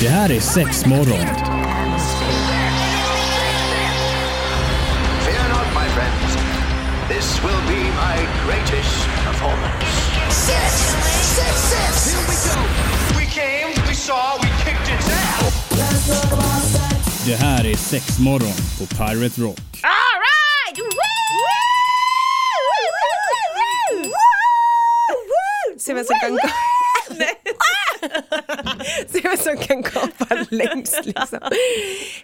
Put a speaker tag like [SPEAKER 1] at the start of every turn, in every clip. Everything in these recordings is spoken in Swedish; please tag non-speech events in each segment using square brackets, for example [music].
[SPEAKER 1] Det här är sex morgon.
[SPEAKER 2] Fear not, my friends. This will be my greatest performance.
[SPEAKER 3] Six, six, six.
[SPEAKER 2] Here we go. We came, we saw, we kicked its ass.
[SPEAKER 1] Det här är sex morgon på Pirate Rock.
[SPEAKER 4] All right! Woo! Woo! Woo!
[SPEAKER 5] Se vem som kan gå... Kan gapa längst liksom.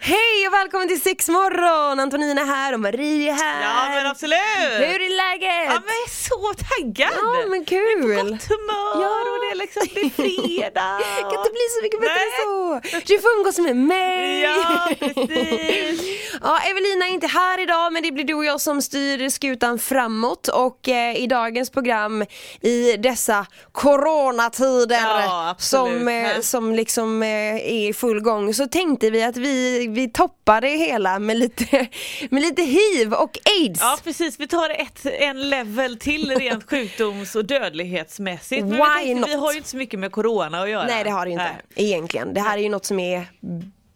[SPEAKER 5] Hej och välkommen till Sex morgon! Antonina här och Marie är här.
[SPEAKER 4] Ja men absolut!
[SPEAKER 5] Hur är läget?
[SPEAKER 4] Ja men jag är så taggad!
[SPEAKER 5] Ja, men kul.
[SPEAKER 4] Jag är på gott humör
[SPEAKER 5] Ja.
[SPEAKER 4] och det är liksom, det är fredag. [laughs]
[SPEAKER 5] kan inte bli så mycket bättre än så. Du får umgås med mig.
[SPEAKER 4] Ja precis!
[SPEAKER 5] Ja, Evelina är inte här idag men det blir du och jag som styr skutan framåt och eh, i dagens program i dessa coronatider
[SPEAKER 4] Ja,
[SPEAKER 5] som, eh, som liksom eh, är i full gång så tänkte vi att vi, vi toppar det hela med lite, [laughs] med lite hiv och aids.
[SPEAKER 4] Ja precis, vi tar ett, en level till rent [laughs] sjukdoms och dödlighetsmässigt. Men
[SPEAKER 5] Why
[SPEAKER 4] vi, tänkte, vi
[SPEAKER 5] not?
[SPEAKER 4] har ju inte så mycket med corona att göra.
[SPEAKER 5] Nej det har det inte
[SPEAKER 4] Nej.
[SPEAKER 5] egentligen. Det här är ju något som är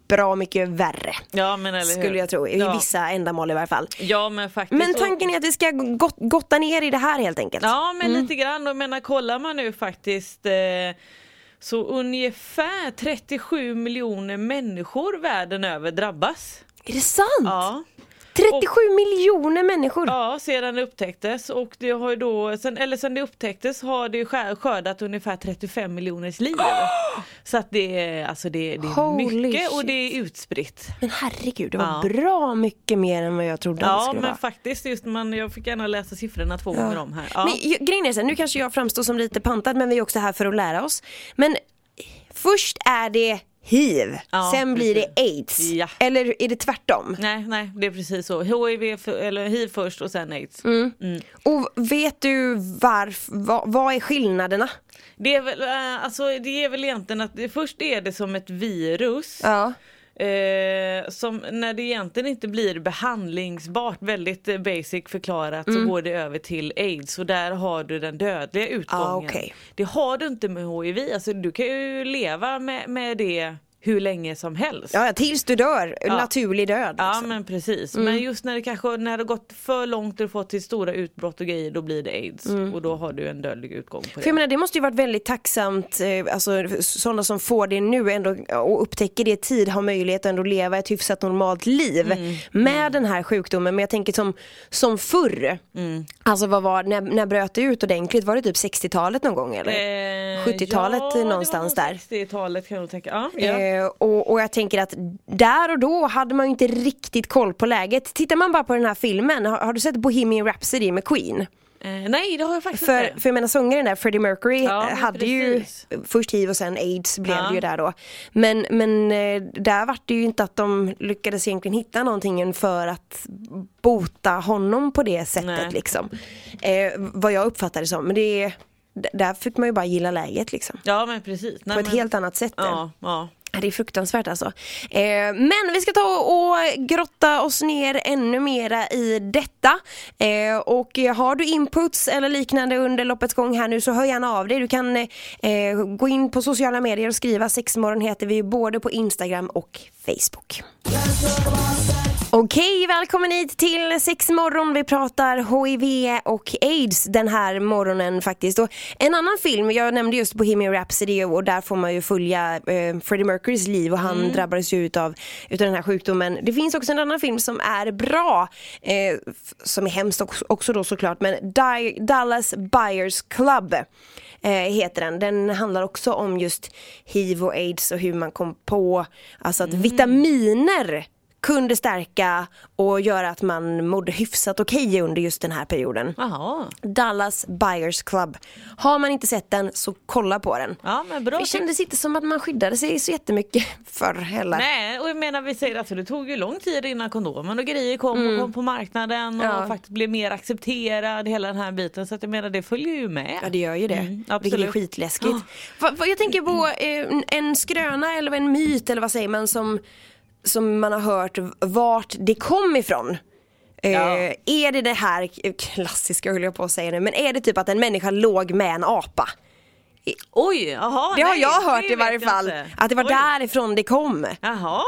[SPEAKER 5] bra mycket värre.
[SPEAKER 4] Ja?
[SPEAKER 5] Skulle jag tro, i
[SPEAKER 4] ja.
[SPEAKER 5] vissa ändamål i varje fall.
[SPEAKER 4] Ja men faktiskt.
[SPEAKER 5] Men tanken är att vi ska gott, gotta ner i det här helt enkelt.
[SPEAKER 4] Ja men lite grann, och menar kollar man nu faktiskt eh, så ungefär 37 miljoner människor världen över drabbas.
[SPEAKER 5] Är det sant?
[SPEAKER 4] Ja.
[SPEAKER 5] 37 miljoner människor!
[SPEAKER 4] Ja, sedan det upptäcktes och det har ju då, sen, eller sen det upptäcktes har det skär- skördat ungefär 35 miljoners liv. [gasps] Så att det är, alltså det, det är
[SPEAKER 5] Holy
[SPEAKER 4] mycket och
[SPEAKER 5] shit.
[SPEAKER 4] det är utspritt.
[SPEAKER 5] Men herregud, det var
[SPEAKER 4] Ja.
[SPEAKER 5] bra mycket mer än vad jag trodde att det
[SPEAKER 4] Ja
[SPEAKER 5] skulle
[SPEAKER 4] men
[SPEAKER 5] vara.
[SPEAKER 4] faktiskt, just man, jag fick gärna läsa siffrorna två gånger om här. Ja.
[SPEAKER 5] Men grejen är så här, nu kanske jag framstår som lite pantad men vi är också här för att lära oss. Men först är det hiv,
[SPEAKER 4] Ja,
[SPEAKER 5] sen blir det
[SPEAKER 4] precis.
[SPEAKER 5] aids.
[SPEAKER 4] Ja.
[SPEAKER 5] Eller är det tvärtom?
[SPEAKER 4] Nej, nej, det är precis så. HIV, för, eller hiv först och sen aids.
[SPEAKER 5] Mm. Och vet du varf, vad, vad är skillnaderna?
[SPEAKER 4] Det är väl, eh, alltså det är väl egentligen att det, först är det som ett virus.
[SPEAKER 5] Ja.
[SPEAKER 4] Eh, som när det egentligen inte blir behandlingsbart, väldigt eh, basic förklarat,
[SPEAKER 5] Mm.
[SPEAKER 4] så går det över till aids och där har du den dödliga utgången.
[SPEAKER 5] Ah, okej.
[SPEAKER 4] Det har du inte med hiv, alltså du kan ju leva med, med det hur länge som helst.
[SPEAKER 5] ja, tills du dör,
[SPEAKER 4] Ja.
[SPEAKER 5] naturlig död.
[SPEAKER 4] Ja
[SPEAKER 5] liksom.
[SPEAKER 4] men precis,
[SPEAKER 5] Mm.
[SPEAKER 4] men just när det kanske när det gått för långt och fått till stora utbrott och grejer då blir det aids
[SPEAKER 5] Mm.
[SPEAKER 4] och då har du en dödlig utgång på
[SPEAKER 5] För
[SPEAKER 4] det.
[SPEAKER 5] jag menar det måste ju varit väldigt tacksamt, eh, alltså sådana som får det nu ändå och upptäcker det i tid har möjlighet att ändå leva ett hyfsat normalt liv
[SPEAKER 4] Mm.
[SPEAKER 5] med den här sjukdomen. Men jag tänker som, som förr,
[SPEAKER 4] Mm.
[SPEAKER 5] alltså vad var, när, när bröt det ut ordentligt? Var det typ 60-talet någon gång eller?
[SPEAKER 4] Eh,
[SPEAKER 5] 70-talet
[SPEAKER 4] ja,
[SPEAKER 5] någonstans där.
[SPEAKER 4] nog 60-talet kan jag nog tänka. Ja, ja.
[SPEAKER 5] Eh, och, och jag tänker att där och då hade man ju inte riktigt koll på läget. Tittar man bara på den här filmen, har, har du sett Bohemian Rhapsody med Queen?
[SPEAKER 4] Eh, nej det har jag faktiskt
[SPEAKER 5] För,
[SPEAKER 4] inte.
[SPEAKER 5] för jag menar sångaren där, Freddie Mercury,
[SPEAKER 4] Ja,
[SPEAKER 5] eh, hade
[SPEAKER 4] precis.
[SPEAKER 5] ju först hiv och sen aids blev
[SPEAKER 4] Ja.
[SPEAKER 5] det ju där då. Men, men eh, där var det ju inte att de lyckades egentligen hitta någonting för att bota honom på det sättet
[SPEAKER 4] Nej.
[SPEAKER 5] liksom. Eh, vad jag uppfattar det som. Men det är, där fick man ju bara gilla läget liksom.
[SPEAKER 4] Ja men precis. Nej,
[SPEAKER 5] På ett
[SPEAKER 4] men,
[SPEAKER 5] helt annat sätt.
[SPEAKER 4] Ja, ja.
[SPEAKER 5] Det är fruktansvärt alltså. Eh, men vi ska ta och grotta oss ner ännu mera i detta. Eh, och har du inputs eller liknande under loppets gång här nu så hör gärna av dig. Du kan eh, gå in på sociala medier och skriva sexmorgon heter vi både på Instagram och Facebook. Okej, välkommen hit till Sexmorgon. Vi pratar HIV och AIDS den här morgonen faktiskt. Och en annan film, jag nämnde just Bohemian Rhapsody och där får man ju följa eh, Freddie Mercurys liv och han drabbades ju utav, utav den här sjukdomen. Det finns också en annan film som är bra, eh, som är hemskt också, också då såklart, men Di- Dallas Buyers Club eh, heter den. Den handlar också om just hiv och aids och hur man kom på alltså att vitaminer kunde stärka och göra att man mådde hyfsat okej under just den här perioden.
[SPEAKER 4] Jaha.
[SPEAKER 5] Dallas Buyers Club. Har man inte sett den så kolla på den.
[SPEAKER 4] Ja men bra.
[SPEAKER 5] Det kändes inte som att man skyddade sig så jättemycket [laughs] förr heller.
[SPEAKER 4] Nej och jag menar vi säger alltså det tog ju lång tid innan kondomen och grejer kom och kom på marknaden och
[SPEAKER 5] Mm. Ja.
[SPEAKER 4] faktiskt blev mer accepterad hela den här biten så att jag menar det följer ju med.
[SPEAKER 5] Ja det gör ju det.
[SPEAKER 4] Mm,
[SPEAKER 5] Vilket är
[SPEAKER 4] absolut.
[SPEAKER 5] skitläskigt. Va, jag tänker på eh, en skröna eller en myt eller vad säger man som, som man har hört vart det kom ifrån. Eh,
[SPEAKER 4] Ja.
[SPEAKER 5] Är det det här klassiska höll jag på att säga nu, men är det typ att en människa låg med en apa?
[SPEAKER 4] Oj, jaha.
[SPEAKER 5] Det har
[SPEAKER 4] nej,
[SPEAKER 5] jag hört i varje fall.
[SPEAKER 4] inte.
[SPEAKER 5] Att det var
[SPEAKER 4] Oj.
[SPEAKER 5] därifrån det kom.
[SPEAKER 4] Jaha.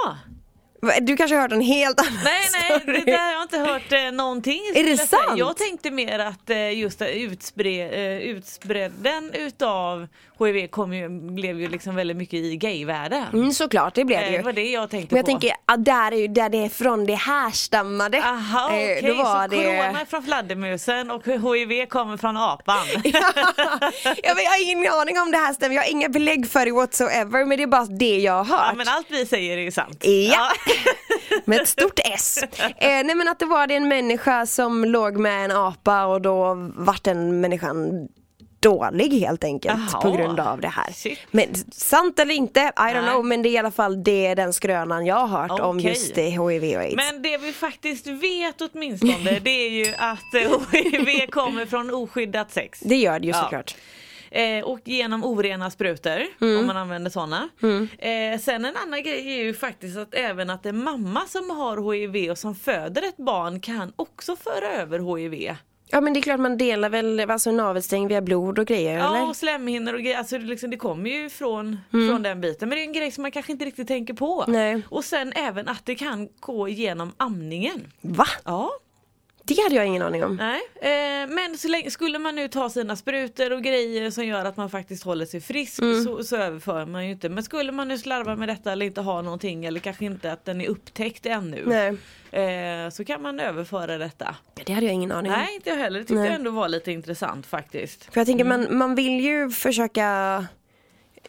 [SPEAKER 5] Du kanske har hört en helt annan
[SPEAKER 4] Nej, nej,
[SPEAKER 5] story.
[SPEAKER 4] det där har jag inte hört eh, någonting.
[SPEAKER 5] Är det
[SPEAKER 4] säga.
[SPEAKER 5] sant?
[SPEAKER 4] Jag tänkte mer att eh, just utspre, eh, utspredden utav HIV kom ju, blev ju liksom väldigt mycket i gayvärlden.
[SPEAKER 5] Mm, såklart, det blev det
[SPEAKER 4] Eh,
[SPEAKER 5] ju.
[SPEAKER 4] Det var det jag tänkte
[SPEAKER 5] Men jag
[SPEAKER 4] på.
[SPEAKER 5] tänker att där är ju där det är från det härstammade.
[SPEAKER 4] Aha,
[SPEAKER 5] Eh,
[SPEAKER 4] okej,
[SPEAKER 5] var
[SPEAKER 4] så
[SPEAKER 5] det...
[SPEAKER 4] corona är från fladdermusen och HIV kommer från apan. [laughs]
[SPEAKER 5] jag, vet, jag har ingen aning om det här stämmer, jag har inga belägg för det whatsoever men det är bara det jag har hört.
[SPEAKER 4] ja, men allt vi säger är ju sant.
[SPEAKER 5] Ja. Med ett stort S. Eh, nej men att det var det en människa som låg med en apa och då vart den människan dålig helt enkelt
[SPEAKER 4] Jaha.
[SPEAKER 5] på grund av det här.
[SPEAKER 4] Shit.
[SPEAKER 5] Men sant eller inte, I don't
[SPEAKER 4] Nej.
[SPEAKER 5] know men det är i alla fall det den skrönan jag har hört om
[SPEAKER 4] Okej.
[SPEAKER 5] just det, HIV och aids.
[SPEAKER 4] Men det vi faktiskt vet åtminstone det är ju att eh, [laughs] HIV kommer från oskyddat sex.
[SPEAKER 5] Det gör det ju
[SPEAKER 4] Ja.
[SPEAKER 5] såklart.
[SPEAKER 4] Eh, och genom orena sprutor
[SPEAKER 5] Mm.
[SPEAKER 4] om man använder sådana. Eh, sen en annan grej är ju faktiskt att även att en mamma som har HIV och som föder ett barn kan också föra över HIV.
[SPEAKER 5] Ja men det är klart man delar väl alltså, navelsträng via blod och grejer
[SPEAKER 4] Ja
[SPEAKER 5] eller?
[SPEAKER 4] och slemhinnor och grejer, alltså det, liksom, det kommer ju från, från den biten. Men det är en grej som man kanske inte riktigt tänker på.
[SPEAKER 5] Nej.
[SPEAKER 4] Och sen även att det kan gå genom amningen.
[SPEAKER 5] Va?
[SPEAKER 4] Ja,
[SPEAKER 5] Det hade jag ingen aning om.
[SPEAKER 4] Nej, eh, men så länge, skulle man nu ta sina sprutor och grejer som gör att man faktiskt håller sig frisk
[SPEAKER 5] Mm.
[SPEAKER 4] så, så överför man ju inte. Men skulle man nu slarva med detta eller inte ha någonting eller kanske inte att den är upptäckt ännu. Eh, så kan man överföra detta.
[SPEAKER 5] Det hade jag ingen aning om.
[SPEAKER 4] Nej, inte jag heller. Det tyckte
[SPEAKER 5] Nej.
[SPEAKER 4] jag ändå var lite intressant faktiskt.
[SPEAKER 5] För jag tänker
[SPEAKER 4] Mm.
[SPEAKER 5] man, man vill ju försöka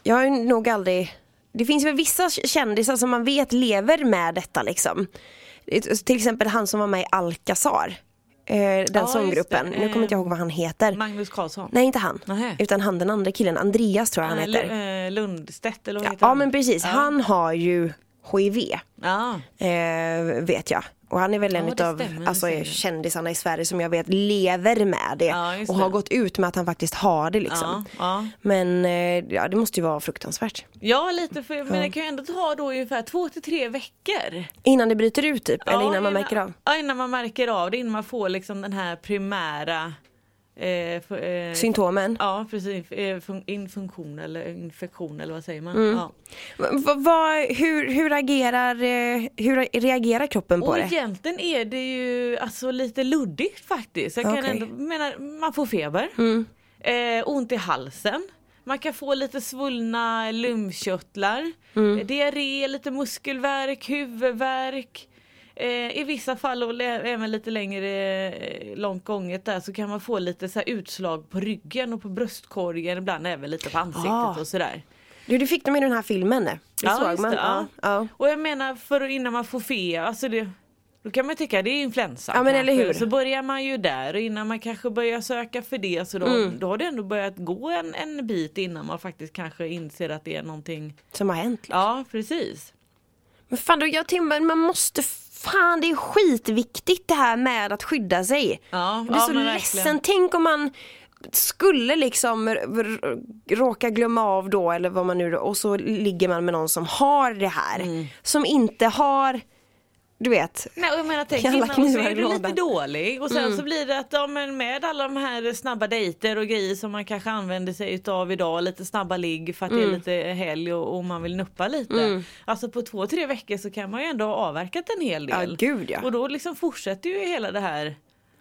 [SPEAKER 5] Jag har ju nog aldrig Det finns väl vissa kändisar som man vet lever med detta liksom Till exempel han som var med i Alcazar Den
[SPEAKER 4] just
[SPEAKER 5] sånggruppen, nu kommer inte jag ihåg vad han heter
[SPEAKER 4] Magnus Karlsson.
[SPEAKER 5] Nej inte han,
[SPEAKER 4] Nähä.
[SPEAKER 5] utan han den andra killen, Andreas tror jag han
[SPEAKER 4] Eh,
[SPEAKER 5] heter
[SPEAKER 4] Lu- eh, Lundstedt eller vad
[SPEAKER 5] Ja,
[SPEAKER 4] heter
[SPEAKER 5] ja
[SPEAKER 4] han?
[SPEAKER 5] men precis,
[SPEAKER 4] Ja.
[SPEAKER 5] han har ju HIV
[SPEAKER 4] Ja.
[SPEAKER 5] eh, vet jag. Och han är väl en
[SPEAKER 4] Ja, stämmer, det
[SPEAKER 5] alltså, kändisarna i Sverige som jag vet lever med det.
[SPEAKER 4] Ja,
[SPEAKER 5] och har
[SPEAKER 4] det.
[SPEAKER 5] gått ut med att han faktiskt har det liksom.
[SPEAKER 4] ja.
[SPEAKER 5] Men eh, ja, det måste ju vara fruktansvärt.
[SPEAKER 4] ja, lite för, men det kan ju ändå ta då ungefär två till tre veckor.
[SPEAKER 5] Innan det bryter ut typ, eller innan man märker av.
[SPEAKER 4] Ja, innan man märker av det, innan man får liksom den här primära eh, eh,
[SPEAKER 5] Symptomen.
[SPEAKER 4] Ja, precis. Eh, fun- Infunktion eller infektion eller vad säger man?
[SPEAKER 5] Mm.
[SPEAKER 4] Ja.
[SPEAKER 5] Va, va, hur, hur, agerar, eh, hur reagerar kroppen på
[SPEAKER 4] Och
[SPEAKER 5] det?
[SPEAKER 4] egentligen är det ju alltså lite luddigt faktiskt. Jag kan
[SPEAKER 5] Okej.
[SPEAKER 4] ändå mena, man får feber,
[SPEAKER 5] Mm.
[SPEAKER 4] eh, ont i halsen. Man kan få lite svullna lymfkörtlar,
[SPEAKER 5] Mm.
[SPEAKER 4] diarré, lite muskelvärk, huvudvärk. Eh, I vissa fall och även lite längre eh, långt gånget där så kan man få lite så här utslag på ryggen och på bröstkorgen, ibland även lite på ansiktet
[SPEAKER 5] Ah.
[SPEAKER 4] och sådär.
[SPEAKER 5] Du, du fick dem i den här filmen. Det
[SPEAKER 4] Ja,
[SPEAKER 5] såg man.
[SPEAKER 4] det, ja.
[SPEAKER 5] ja.
[SPEAKER 4] Och jag menar för innan man får feber, alltså det då kan man tycka det är influensa
[SPEAKER 5] Ja, men
[SPEAKER 4] kanske.
[SPEAKER 5] eller hur?
[SPEAKER 4] Så börjar man ju där och innan man kanske börjar söka för det så då,
[SPEAKER 5] Mm.
[SPEAKER 4] då har det ändå börjat gå en, en bit innan man faktiskt kanske inser att det är någonting.
[SPEAKER 5] Som har hänt. liksom.
[SPEAKER 4] Ja precis.
[SPEAKER 5] Men fan, då, jag Timber, man måste Fan det är skitviktigt det här med att skydda sig.
[SPEAKER 4] Ja,
[SPEAKER 5] Jag blir
[SPEAKER 4] ja,
[SPEAKER 5] så ledsen.
[SPEAKER 4] verkligen.
[SPEAKER 5] Tänk om man skulle liksom råka glömma av då eller vad man nu och så ligger man med någon som har det här.
[SPEAKER 4] Mm.
[SPEAKER 5] Som inte har, du vet.
[SPEAKER 4] Nej, jag menar tänk innan så är du lite dålig och sen så blir det att ja, men med alla de här snabba dejter och grejer som man kanske använder sig utav idag, lite snabba ligg för att det är lite helg och, och man vill nuppa lite. Alltså på två, tre veckor så kan man ju ändå ha avverkat en hel
[SPEAKER 5] Ja,
[SPEAKER 4] del.
[SPEAKER 5] gud, ja.
[SPEAKER 4] Och då liksom fortsätter ju hela det här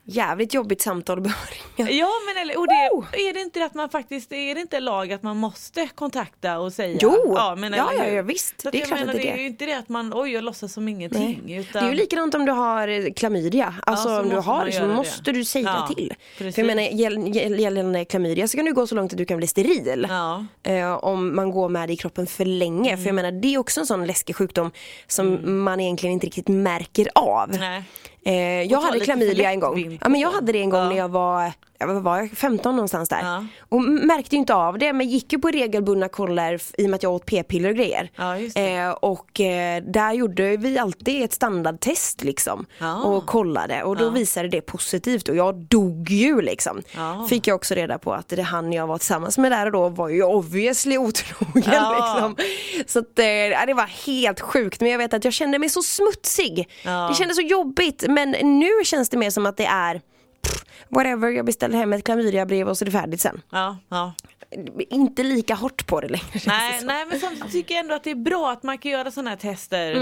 [SPEAKER 5] Jävligt jobbigt samtal att börja ringa.
[SPEAKER 4] Ja men eller, och det,
[SPEAKER 5] Oh!
[SPEAKER 4] är det inte att man faktiskt, är det inte lag att man måste kontakta och säga?
[SPEAKER 5] Jo!
[SPEAKER 4] ja, men
[SPEAKER 5] Ja,
[SPEAKER 4] eller
[SPEAKER 5] ja, ja, visst.
[SPEAKER 4] Så
[SPEAKER 5] Det är klart
[SPEAKER 4] menar,
[SPEAKER 5] att det är
[SPEAKER 4] det är ju inte det att man, oj jag låtsas som ingenting.
[SPEAKER 5] Nej.
[SPEAKER 4] Utan,
[SPEAKER 5] Det är ju likadant om du har klamydia. Alltså
[SPEAKER 4] så
[SPEAKER 5] om du har det så måste du säga
[SPEAKER 4] Ja,
[SPEAKER 5] till.
[SPEAKER 4] precis.
[SPEAKER 5] För jag menar gäll- gäll- gällande klamydia så kan du gå så långt att du kan bli steril.
[SPEAKER 4] Ja.
[SPEAKER 5] Eh, om man går med det i kroppen för länge.
[SPEAKER 4] Mm.
[SPEAKER 5] För jag menar det är också en sån läskig sjukdom som man egentligen inte riktigt märker av.
[SPEAKER 4] Nej.
[SPEAKER 5] Eh, jag hade klamydia en gång. Ja, men jag hade det en gång
[SPEAKER 4] Ja.
[SPEAKER 5] när jag var, vad var jag, 15 någonstans där.
[SPEAKER 4] Ja.
[SPEAKER 5] Och märkte inte av det men gick ju på regelbundna koller i och med att jag åt p-piller och grejer.
[SPEAKER 4] Ja.
[SPEAKER 5] Eh, och eh, där gjorde vi alltid ett standardtest liksom.
[SPEAKER 4] Ja.
[SPEAKER 5] Och kollade och då visade det positivt och jag dog ju liksom. Fick jag också reda på att det han jag var tillsammans med där och då var ju obviously otrogen liksom. Så att, eh, det var helt sjukt men jag vet att jag kände mig så smutsig. Det kändes så jobbigt men nu känns det mer som att det är whatever, jag beställer hem ett klamydiabrev och så är det färdigt sen.
[SPEAKER 4] Ja, ja
[SPEAKER 5] inte lika hårt på det längre. känns det
[SPEAKER 4] Nej, nej men samtidigt tycker jag ändå att det är bra att man kan göra sådana här tester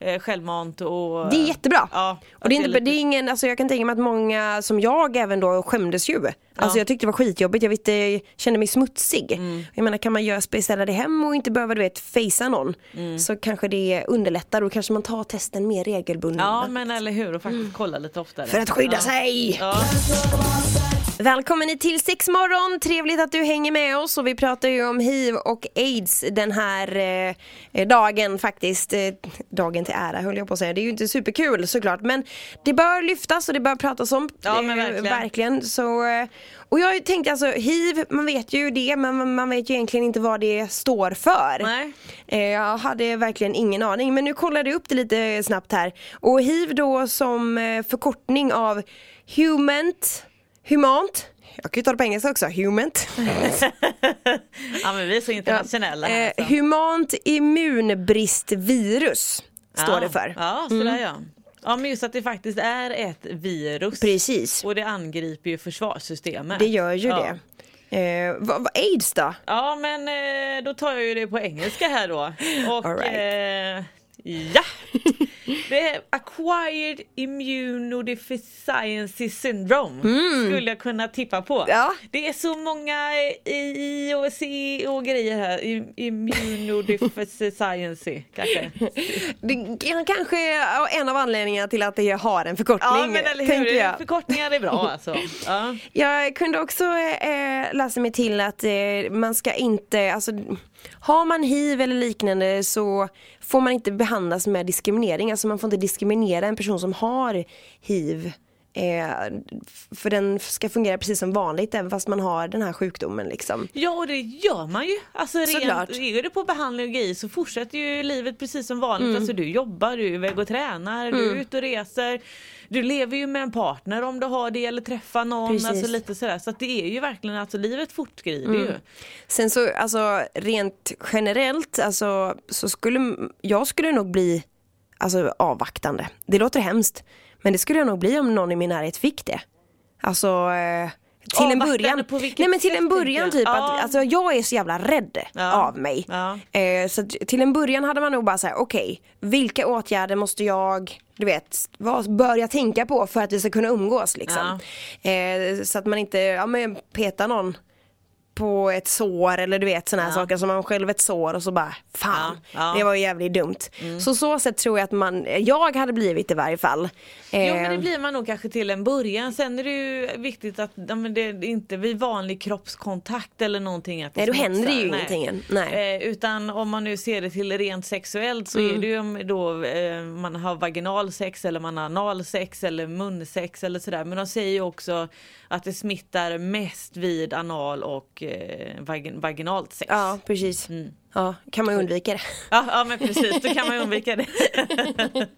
[SPEAKER 4] eh, självmant och
[SPEAKER 5] Mm. Det är jättebra.
[SPEAKER 4] Ja,
[SPEAKER 5] och det är, inte,
[SPEAKER 4] lite-
[SPEAKER 5] det är ingen, alltså jag kan tänka mig att många som jag även då skämdes ju. Alltså jag tyckte det var skitjobbigt, jag vet, jag kände mig smutsig.
[SPEAKER 4] Mm.
[SPEAKER 5] Jag menar kan man göra, beställa det hem och inte behöva du vet facea någon
[SPEAKER 4] Mm.
[SPEAKER 5] så kanske det underlättar och kanske man tar testen mer regelbundet.
[SPEAKER 4] Ja men eller hur och faktiskt kolla lite oftare.
[SPEAKER 5] För att skydda
[SPEAKER 4] ja.
[SPEAKER 5] sig! Välkommen hit till Sexmorgon, trevligt att du hänger med oss och vi pratar ju om hiv och aids den här eh, dagen faktiskt. Eh, dagen till ära höll jag på att säga. Det är ju inte superkul såklart men det bör lyftas och det bör pratas om.
[SPEAKER 4] Ja, men verkligen.
[SPEAKER 5] verkligen. Så, eh, och jag tänkte alltså hiv, man vet ju det men man- man vet ju egentligen inte vad det står för.
[SPEAKER 4] Nej.
[SPEAKER 5] Eh, Jag hade verkligen ingen aning men nu kollade jag upp det lite snabbt här. Och hiv då som eh, förkortning av humant, humant, jag kan ju ta det på engelska också, humant. [laughs]
[SPEAKER 4] ja men vi är så internationella här.
[SPEAKER 5] Eh,
[SPEAKER 4] så.
[SPEAKER 5] humant immunbristvirus står
[SPEAKER 4] ja.
[SPEAKER 5] det för.
[SPEAKER 4] Ja, sådär ja. Ja men just att det faktiskt är ett virus.
[SPEAKER 5] Precis,
[SPEAKER 4] Och det angriper ju försvarssystemet.
[SPEAKER 5] det gör ju
[SPEAKER 4] ja.
[SPEAKER 5] det. Eh, vad, vad aids då?
[SPEAKER 4] Ja men eh, då tar jag ju det på engelska här då. Och
[SPEAKER 5] All
[SPEAKER 4] eh, ja! Det är acquired immunodeficiency syndrome skulle jag kunna tippa på.
[SPEAKER 5] Mm. Ja.
[SPEAKER 4] Det är så många i och C och grejer här. Immunodeficiency [laughs] kanske.
[SPEAKER 5] Det är kanske en av anledningarna till att det har en förkortning.
[SPEAKER 4] Ja men eller hur,
[SPEAKER 5] jag.
[SPEAKER 4] förkortningar är bra [laughs] alltså. Ja.
[SPEAKER 5] Jag kunde också eh, läsa mig till att eh, man ska inte, alltså har man hiv eller liknande så får man inte behandlas med diskriminering. Alltså man får inte diskriminera en person som har hiv. Eh, för den ska fungera precis som vanligt även fast man har den här sjukdomen liksom.
[SPEAKER 4] Ja och det gör man ju. Alltså rent, är det på behandling och grejer så fortsätter ju livet precis som vanligt.
[SPEAKER 5] Mm.
[SPEAKER 4] Alltså du jobbar, du är iväg och tränar, du är ute och reser. Du lever ju med en partner om du har det eller träffar någon.
[SPEAKER 5] Precis.
[SPEAKER 4] Alltså lite sådär. Så det är ju verkligen, alltså livet fortskrider
[SPEAKER 5] Mm.
[SPEAKER 4] ju.
[SPEAKER 5] Sen så, alltså rent generellt, alltså så skulle, jag skulle nog bli alltså avvaktande. Det låter hemskt. Men det skulle jag nog bli om någon i min närhet fick det. Alltså eh, till en
[SPEAKER 4] Avvaktande
[SPEAKER 5] början. Nej men till en början typ
[SPEAKER 4] jag?
[SPEAKER 5] att
[SPEAKER 4] Ja.
[SPEAKER 5] alltså, jag är så jävla rädd
[SPEAKER 4] Ja.
[SPEAKER 5] av mig.
[SPEAKER 4] Ja.
[SPEAKER 5] Eh, så till en början hade man nog bara sagt okej, vilka åtgärder måste jag du vet, vad bör jag tänka på för att vi ska kunna umgås liksom. Eh, så att man inte, ja men petar någon på ett sår eller du vet såna här saker som man själv ett sår och så bara fan
[SPEAKER 4] Ja, ja.
[SPEAKER 5] det var ju jävligt dumt. Så så sätt tror jag att man, jag hade blivit i varje fall.
[SPEAKER 4] Jo men
[SPEAKER 5] Eh,
[SPEAKER 4] det blir man nog kanske till en början. Sen är det ju viktigt att ja, men det är inte vid vanlig kroppskontakt eller någonting. Att det
[SPEAKER 5] Nej, då
[SPEAKER 4] smutsar.
[SPEAKER 5] händer det ju
[SPEAKER 4] Nej.
[SPEAKER 5] ingenting. Nej.
[SPEAKER 4] Eh, utan om man nu ser det till rent sexuellt så är det ju då eh, man har vaginalsex eller man har analsex eller munsex eller sådär. Men de säger ju också att det smittar mest vid anal och eh, vagin- vaginalt sex.
[SPEAKER 5] Ja precis. Ja, kan man undvika det.
[SPEAKER 4] Ja, ja men precis, då kan man undvika det. [laughs]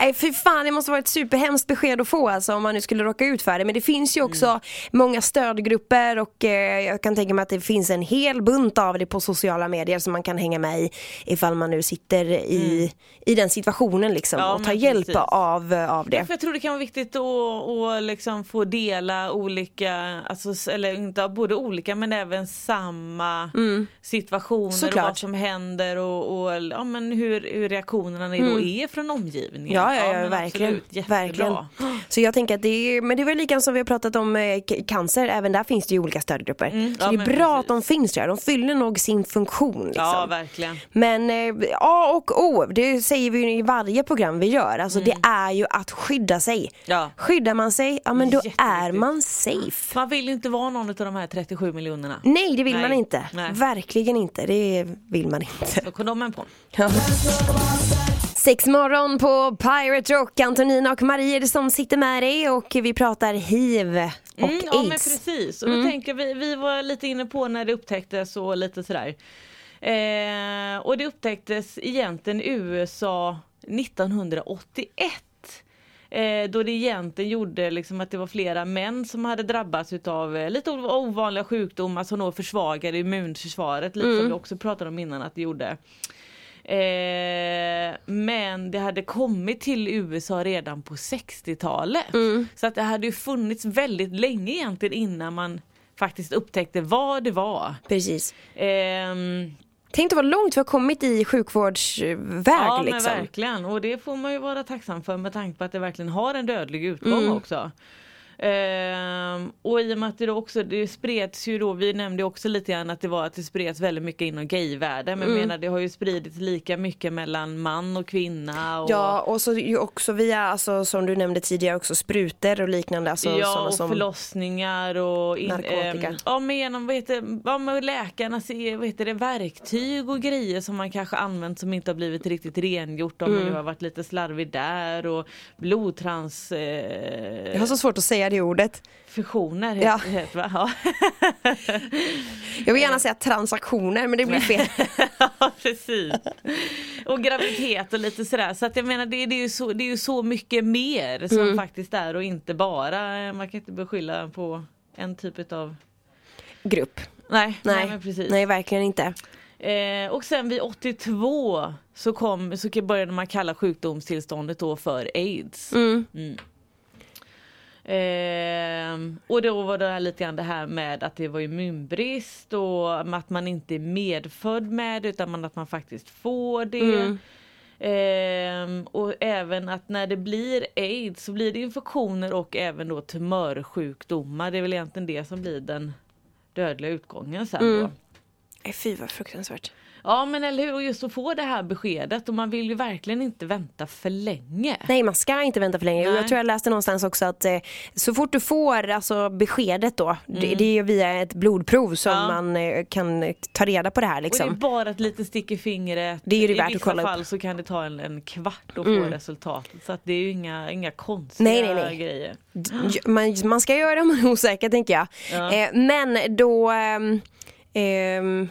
[SPEAKER 5] Nej fy fan det måste vara ett superhemskt besked att få alltså om man nu skulle råka ut för det. Men det finns ju också många stödgrupper och eh, jag kan tänka mig att det finns en hel bunt av det på sociala medier som man kan hänga med i ifall man nu sitter i, i den situationen liksom
[SPEAKER 4] Ja,
[SPEAKER 5] och tar hjälp
[SPEAKER 4] precis.
[SPEAKER 5] av, av det.
[SPEAKER 4] För jag tror det kan vara viktigt att, att liksom få dela olika, alltså, eller inte både olika men även samma situationer och vad som händer och, och ja, men hur, hur reaktionerna då är från omgivningen.
[SPEAKER 5] Ja, ja, ja,
[SPEAKER 4] men
[SPEAKER 5] verkligen.
[SPEAKER 4] absolut,
[SPEAKER 5] verkligen. Så jag tänker att det är, men det var likadant som vi har pratat om eh, cancer, även där finns det ju olika stödgrupper. så
[SPEAKER 4] Mm, ja,
[SPEAKER 5] det är bra
[SPEAKER 4] precis.
[SPEAKER 5] att de finns där, de fyller nog sin funktion. Liksom.
[SPEAKER 4] Ja, verkligen.
[SPEAKER 5] Men eh, A och O, det säger vi ju i varje program vi gör, alltså det är ju att skydda sig.
[SPEAKER 4] Mm. Ja.
[SPEAKER 5] Skyddar man sig, ja men då är man safe.
[SPEAKER 4] Man vill ju inte vara någon av de här 37 miljonerna.
[SPEAKER 5] Nej det vill
[SPEAKER 4] Nej,
[SPEAKER 5] man inte,
[SPEAKER 4] nej.
[SPEAKER 5] verkligen inte, det vill man inte.
[SPEAKER 4] Så kondomen på.
[SPEAKER 5] Ja. Sex morgon på Pirate Rock. Antonina och Marie är det som sitter med dig och vi pratar hiv och
[SPEAKER 4] Mm, ja men
[SPEAKER 5] aids.
[SPEAKER 4] precis. Och då tänker vi, vi var lite inne på när det upptäcktes och lite sådär. Eh, och det upptäcktes egentligen i USA 1981. Eh, då det egentligen gjorde liksom att det var flera män som hade drabbats utav eh, lite ov- ovanliga sjukdomar som då försvagade immunförsvaret. Lite som vi också pratade om innan att det gjorde. Eh, men det hade kommit till USA redan på 60-talet. Så att det hade ju funnits väldigt länge egentligen innan man faktiskt upptäckte vad det var.
[SPEAKER 5] Precis.
[SPEAKER 4] Ehm,
[SPEAKER 5] Tänk vad långt vi har kommit i sjukvårdsväg
[SPEAKER 4] ja
[SPEAKER 5] liksom.
[SPEAKER 4] men verkligen och det får man ju vara tacksam för med tanke på att det verkligen har en dödlig utgång
[SPEAKER 5] Mm.
[SPEAKER 4] också. Ehm, och i och med att det då också, det spreds ju då, vi nämnde också lite grann att det var att det spreds väldigt mycket inom gayvärlden men
[SPEAKER 5] Mm.
[SPEAKER 4] menar det har ju spridits lika mycket mellan man och kvinna. Och,
[SPEAKER 5] Ja och så ju också via, alltså, som du nämnde tidigare också sprutor och liknande. Alltså,
[SPEAKER 4] ja och
[SPEAKER 5] som...
[SPEAKER 4] förlossningar och in,
[SPEAKER 5] Narkotika.
[SPEAKER 4] ehm, ja men genom vad heter, ja, men läkarna ser, vad heter det, verktyg och grejer som man kanske använt som inte har blivit riktigt rengjort om
[SPEAKER 5] Mm.
[SPEAKER 4] man nu har varit lite slarvig där och blodtrans eh,
[SPEAKER 5] Jag har så svårt att säga det ordet.
[SPEAKER 4] fusioner
[SPEAKER 5] Ja.
[SPEAKER 4] heter, heter, va? Ja.
[SPEAKER 5] Jag vill gärna säga transaktioner men det blir fel. [laughs]
[SPEAKER 4] ja precis. Och graviditet och lite sådär så att jag menar det, det, är, ju så, det är ju så mycket mer som
[SPEAKER 5] Mm.
[SPEAKER 4] faktiskt är och inte bara, man kan inte beskylla på en typ av
[SPEAKER 5] Grupp.
[SPEAKER 4] Nej, nej,
[SPEAKER 5] Nej,
[SPEAKER 4] precis.
[SPEAKER 5] nej verkligen inte.
[SPEAKER 4] Eh, och sen vid 82 så, kom, så började man kalla sjukdomstillståndet då för aids.
[SPEAKER 5] Mm.
[SPEAKER 4] Eh, och då var det här lite grann det här med att det var immunbrist och att man inte är medfödd med utan man, att man faktiskt får det. Eh, och även att när det blir aids så blir det infektioner och även då tumörsjukdomar. Det är väl egentligen det som blir den dödliga utgången sen då.
[SPEAKER 5] Nej, Fy vad fruktansvärt.
[SPEAKER 4] Ja men eller hur, och just att få det här beskedet och man vill ju verkligen inte vänta för länge.
[SPEAKER 5] Nej man ska inte vänta för länge.
[SPEAKER 4] Nej.
[SPEAKER 5] Jag tror jag läste någonstans också att eh, så fort du får alltså, beskedet då, det, det är ju via ett blodprov som
[SPEAKER 4] Mm. Ja.
[SPEAKER 5] man eh, kan ta reda på det här
[SPEAKER 4] Och det är
[SPEAKER 5] liksom.
[SPEAKER 4] bara ett litet stick i fingret.
[SPEAKER 5] Det är ju det
[SPEAKER 4] I
[SPEAKER 5] värt att
[SPEAKER 4] vissa
[SPEAKER 5] kolla upp. Mm.
[SPEAKER 4] fall så kan det ta en, en kvart att få resultatet. Så att det är ju inga, inga konstiga
[SPEAKER 5] Nej, nej, nej.
[SPEAKER 4] grejer.
[SPEAKER 5] Man, man ska göra det om man är osäker tänker jag.
[SPEAKER 4] Ja.
[SPEAKER 5] Eh, men då ehm,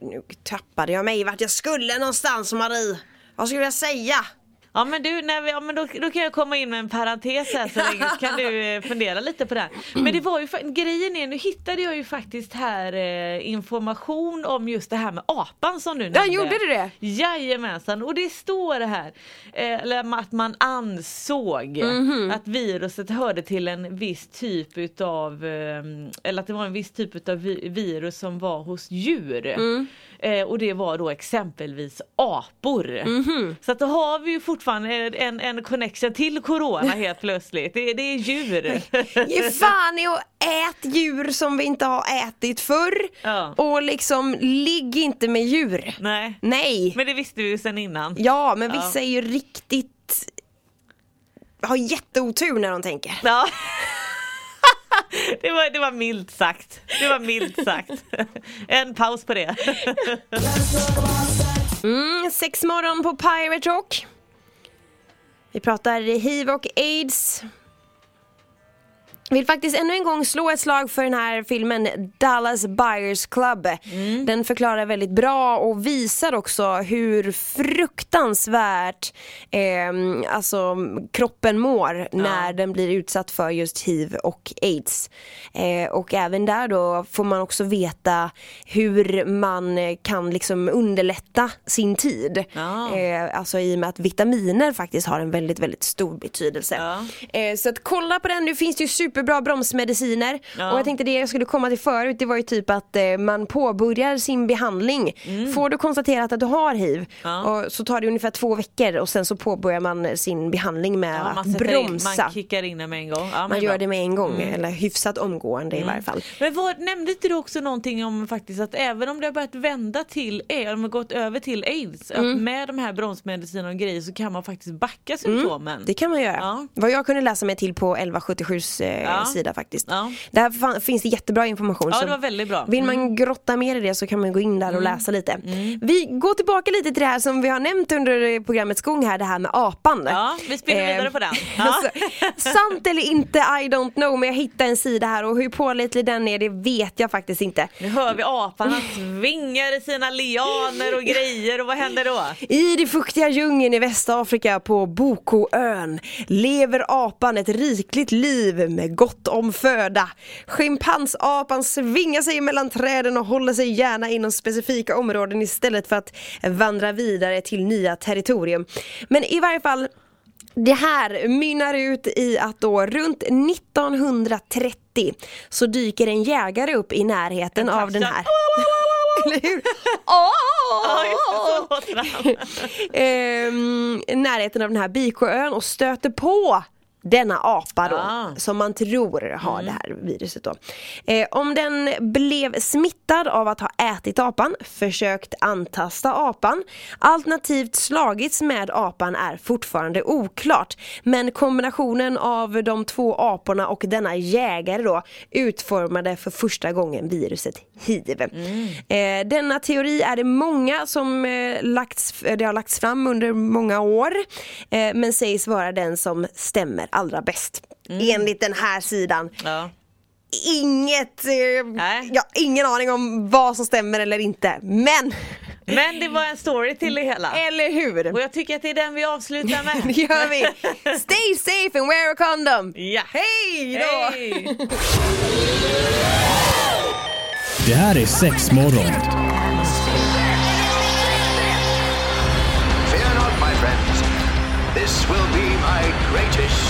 [SPEAKER 5] nu tappade jag mig vart jag skulle någonstans Marie. Vad skulle jag säga?
[SPEAKER 4] Ja men du, när vi, ja, men då, då kan jag komma in med en parentes här så länge så [laughs] kan du eh, fundera lite på det här. Men det var ju, grejen är, nu hittade jag ju faktiskt här eh, information om just det här med apan som du nämnde.
[SPEAKER 5] Ja, gjorde du det?
[SPEAKER 4] Jajamensan, och det står det här, eh, eller att man ansåg
[SPEAKER 5] Mhm.
[SPEAKER 4] att viruset hörde till en viss typ utav, eh, eller att det var en viss typ utav vi- virus som var hos djur.
[SPEAKER 5] Mm.
[SPEAKER 4] Eh, och det var då exempelvis apor.
[SPEAKER 5] Mhm.
[SPEAKER 4] Så att då har vi ju fortfarande en, en connection till corona helt plötsligt. Det, det är djur.
[SPEAKER 5] Ge fan i att ät djur som vi inte har ätit förr.
[SPEAKER 4] Ja.
[SPEAKER 5] Och liksom ligg inte med djur.
[SPEAKER 4] Nej,
[SPEAKER 5] Nej.
[SPEAKER 4] men det visste vi ju sedan innan.
[SPEAKER 5] Ja men
[SPEAKER 4] Ja.
[SPEAKER 5] vissa är ju riktigt har jätteotur när de tänker.
[SPEAKER 4] Ja. [laughs] Det var, det var milt sagt. Det var milt sagt. En paus på det.
[SPEAKER 5] Mm, sex morgon på Pirate Rock. Vi pratar hiv och aids. Vill faktiskt ännu en gång slå ett slag för den här filmen Dallas Buyers Club. Den förklarar väldigt bra och visar också hur fruktansvärt eh, alltså, kroppen mår när den blir utsatt för just hiv och aids. Eh, och även där då får man också veta hur man kan liksom underlätta sin tid.
[SPEAKER 4] Ja.
[SPEAKER 5] Eh, alltså i och med att vitaminer faktiskt har en väldigt, väldigt stor betydelse.
[SPEAKER 4] Ja.
[SPEAKER 5] Eh, så att kolla på den, nu finns det ju superbra bromsmediciner.
[SPEAKER 4] Ja.
[SPEAKER 5] Och jag tänkte det jag skulle komma till förut, det var ju typ att eh, man påbörjar sin behandling. Får du konstaterat att du har hiv,
[SPEAKER 4] Mm. Ja.
[SPEAKER 5] och så tar det ungefär två veckor och sen så påbörjar man sin behandling med
[SPEAKER 4] Ja,
[SPEAKER 5] att
[SPEAKER 4] in,
[SPEAKER 5] bromsa.
[SPEAKER 4] man kickar in den med en gång.
[SPEAKER 5] Man gör
[SPEAKER 4] bra. Mm.
[SPEAKER 5] det med en gång, eller hyfsat omgående i varje fall.
[SPEAKER 4] Men vad, nämnde inte du också någonting om faktiskt att även om det har börjat vända till, eh, om det har gått över till aids,
[SPEAKER 5] Mm.
[SPEAKER 4] att med de här bromsmedicinerna och grejer så kan man faktiskt backa symptomen.
[SPEAKER 5] Det kan man göra. Vad jag kunde läsa mig till på 1177s eh,
[SPEAKER 4] Ja.
[SPEAKER 5] sida faktiskt.
[SPEAKER 4] Ja.
[SPEAKER 5] Där fan, finns det jättebra information.
[SPEAKER 4] Ja,
[SPEAKER 5] så
[SPEAKER 4] det var väldigt bra. Mm.
[SPEAKER 5] Vill man grotta mer i det så kan man gå in där och läsa lite. Vi går tillbaka lite till det här som vi har nämnt under programmets gång här, det här med apan.
[SPEAKER 4] Ja, vi spinner vidare
[SPEAKER 5] Eh,
[SPEAKER 4] på den. [laughs] Ja.
[SPEAKER 5] alltså, sant eller inte, I don't know, men jag hittade en sida här och hur pålitlig den är det vet jag faktiskt inte.
[SPEAKER 4] Nu hör vi aparna svingar i sina lianer och grejer och vad händer då?
[SPEAKER 5] I det fuktiga djungeln i Västafrika på Bokoön lever apan ett rikligt liv med gott om föda. Schimpansapan svingar sig mellan träden och håller sig gärna inom specifika områden istället för att vandra vidare till nya territorium. Men i varje fall Det här mynnar ut i att då runt 1930 så dyker en jägare upp i närheten av den här. Eller hur? [laughs] [laughs] Ehm, närheten av den här Biksjöön och stöter på denna apa då,
[SPEAKER 4] Ah.
[SPEAKER 5] som man tror har det här viruset då. Eh, om den blev smittad av att ha ätit apan, försökt antasta apan, alternativt slagits med apan är fortfarande oklart. Men kombinationen av de två aporna och denna jägare då utformade för första gången viruset hiv. Eh, denna teori är det många som eh, lagts, det har lagts fram under många år eh, men sägs vara den som stämmer allra bäst. Enligt den här sidan.
[SPEAKER 4] Ja.
[SPEAKER 5] Inget, eh, ja, ingen aning om vad som stämmer eller inte. Men, [laughs]
[SPEAKER 4] Men det var en story till det hela.
[SPEAKER 5] eller hur?
[SPEAKER 4] Och jag tycker att det är den vi avslutar med. [laughs]
[SPEAKER 5] Det gör vi. Stay safe and wear a condom.
[SPEAKER 4] Ja.
[SPEAKER 5] Hej då!
[SPEAKER 1] Det här är sex morgon.
[SPEAKER 2] Fear not, my friends. This will be my greatest